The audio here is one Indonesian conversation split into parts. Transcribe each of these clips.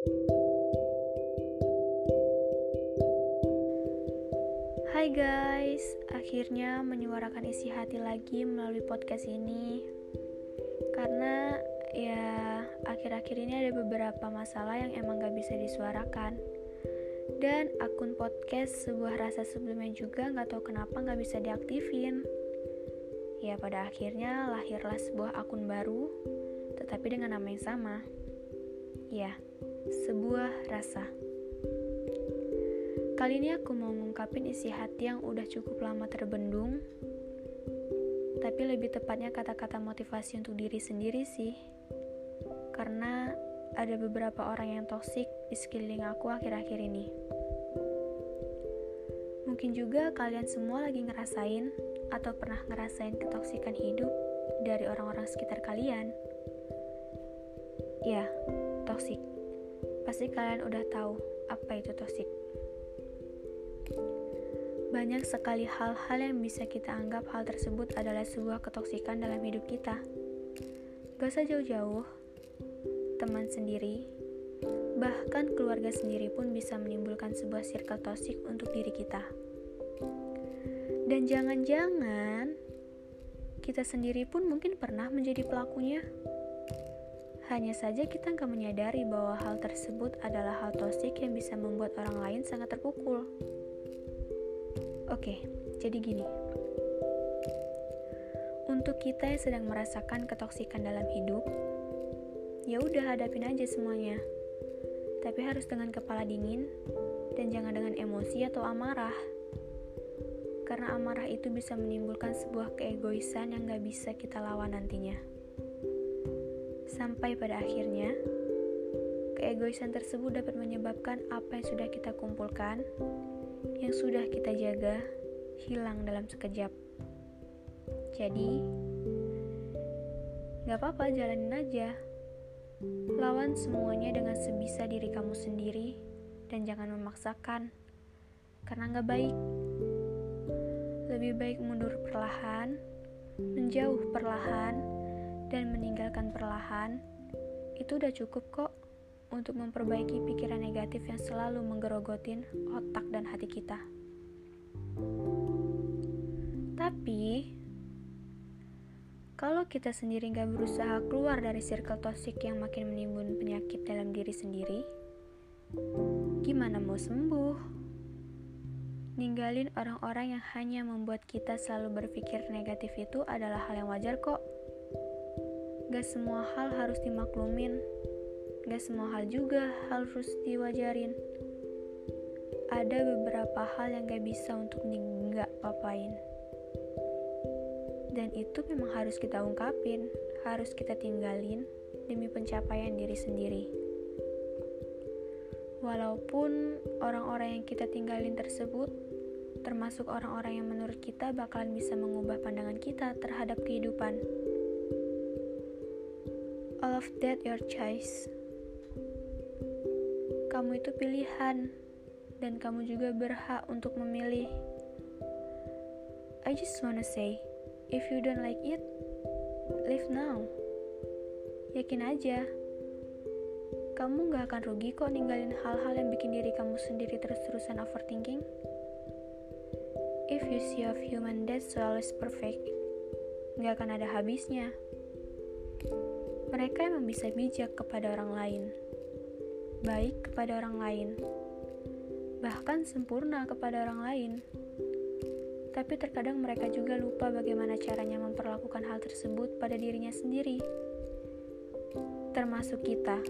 Hai guys, akhirnya menyuarakan isi hati lagi melalui podcast ini. Karena ya akhir-akhir ini ada beberapa masalah yang emang gak bisa disuarakan. Dan akun podcast sebuah rasa sebelumnya juga gak tahu kenapa gak bisa diaktifin. Ya pada akhirnya lahirlah sebuah akun baru Tetapi dengan nama yang sama Ya, sebuah rasa Kali ini aku mau ngungkapin isi hati yang udah cukup lama terbendung, tapi lebih tepatnya kata-kata motivasi untuk diri sendiri sih. Karena ada beberapa orang yang toksik di sekeliling aku akhir-akhir ini. Mungkin juga kalian semua lagi ngerasain atau pernah ngerasain ketoksikan hidup dari orang-orang sekitar kalian. Ya, toksik. Pasti kalian udah tahu apa itu toksik. Banyak sekali hal-hal yang bisa kita anggap hal tersebut adalah sebuah ketoksikan dalam hidup kita. Gak usah jauh-jauh, teman sendiri, bahkan keluarga sendiri pun bisa menimbulkan sebuah circle toksik untuk diri kita. Dan jangan-jangan kita sendiri pun mungkin pernah menjadi pelakunya. Hanya saja kita nggak menyadari bahwa hal tersebut adalah hal toksik yang bisa membuat orang lain sangat terpukul. Oke, jadi gini. Untuk kita yang sedang merasakan ketoksikan dalam hidup, ya udah hadapin aja semuanya. Tapi harus dengan kepala dingin dan jangan dengan emosi atau amarah. Karena amarah itu bisa menimbulkan sebuah keegoisan yang gak bisa kita lawan nantinya. Sampai pada akhirnya, keegoisan tersebut dapat menyebabkan apa yang sudah kita kumpulkan yang sudah kita jaga hilang dalam sekejap. Jadi, gak apa-apa jalanin aja. Lawan semuanya dengan sebisa diri kamu sendiri dan jangan memaksakan, karena gak baik. Lebih baik mundur perlahan, menjauh perlahan, dan meninggalkan perlahan. Itu udah cukup kok untuk memperbaiki pikiran negatif yang selalu menggerogotin otak dan hati kita. Tapi, kalau kita sendiri nggak berusaha keluar dari circle toxic yang makin menimbun penyakit dalam diri sendiri, gimana mau sembuh? Ninggalin orang-orang yang hanya membuat kita selalu berpikir negatif itu adalah hal yang wajar kok. Gak semua hal harus dimaklumin. Gak semua hal juga harus diwajarin. Ada beberapa hal yang gak bisa untuk nggak papain. Dan itu memang harus kita ungkapin, harus kita tinggalin demi pencapaian diri sendiri. Walaupun orang-orang yang kita tinggalin tersebut termasuk orang-orang yang menurut kita bakalan bisa mengubah pandangan kita terhadap kehidupan. All of that your choice. Kamu itu pilihan, dan kamu juga berhak untuk memilih. I just wanna say, if you don't like it, leave now. Yakin aja, kamu gak akan rugi kok ninggalin hal-hal yang bikin diri kamu sendiri terus-terusan overthinking. If you see of human that's always perfect, gak akan ada habisnya. Mereka emang bisa bijak kepada orang lain baik kepada orang lain, bahkan sempurna kepada orang lain. Tapi terkadang mereka juga lupa bagaimana caranya memperlakukan hal tersebut pada dirinya sendiri, termasuk kita.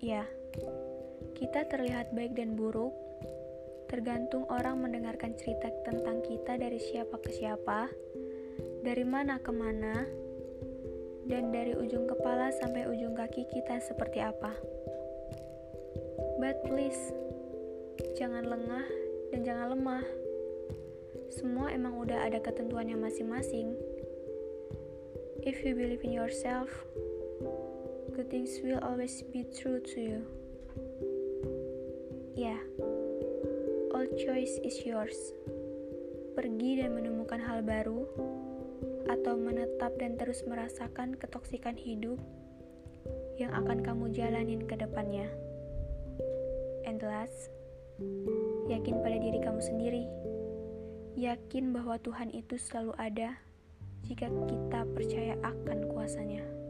Ya, kita terlihat baik dan buruk, tergantung orang mendengarkan cerita tentang kita dari siapa ke siapa, dari mana ke mana, dan dari ujung kepala sampai ujung kaki kita seperti apa. But please, jangan lengah dan jangan lemah. Semua emang udah ada ketentuannya masing-masing. If you believe in yourself, good things will always be true to you. Ya, yeah, all choice is yours. Pergi dan menemukan hal baru atau menetap dan terus merasakan ketoksikan hidup yang akan kamu jalanin ke depannya. And last, yakin pada diri kamu sendiri. Yakin bahwa Tuhan itu selalu ada jika kita percaya akan kuasanya.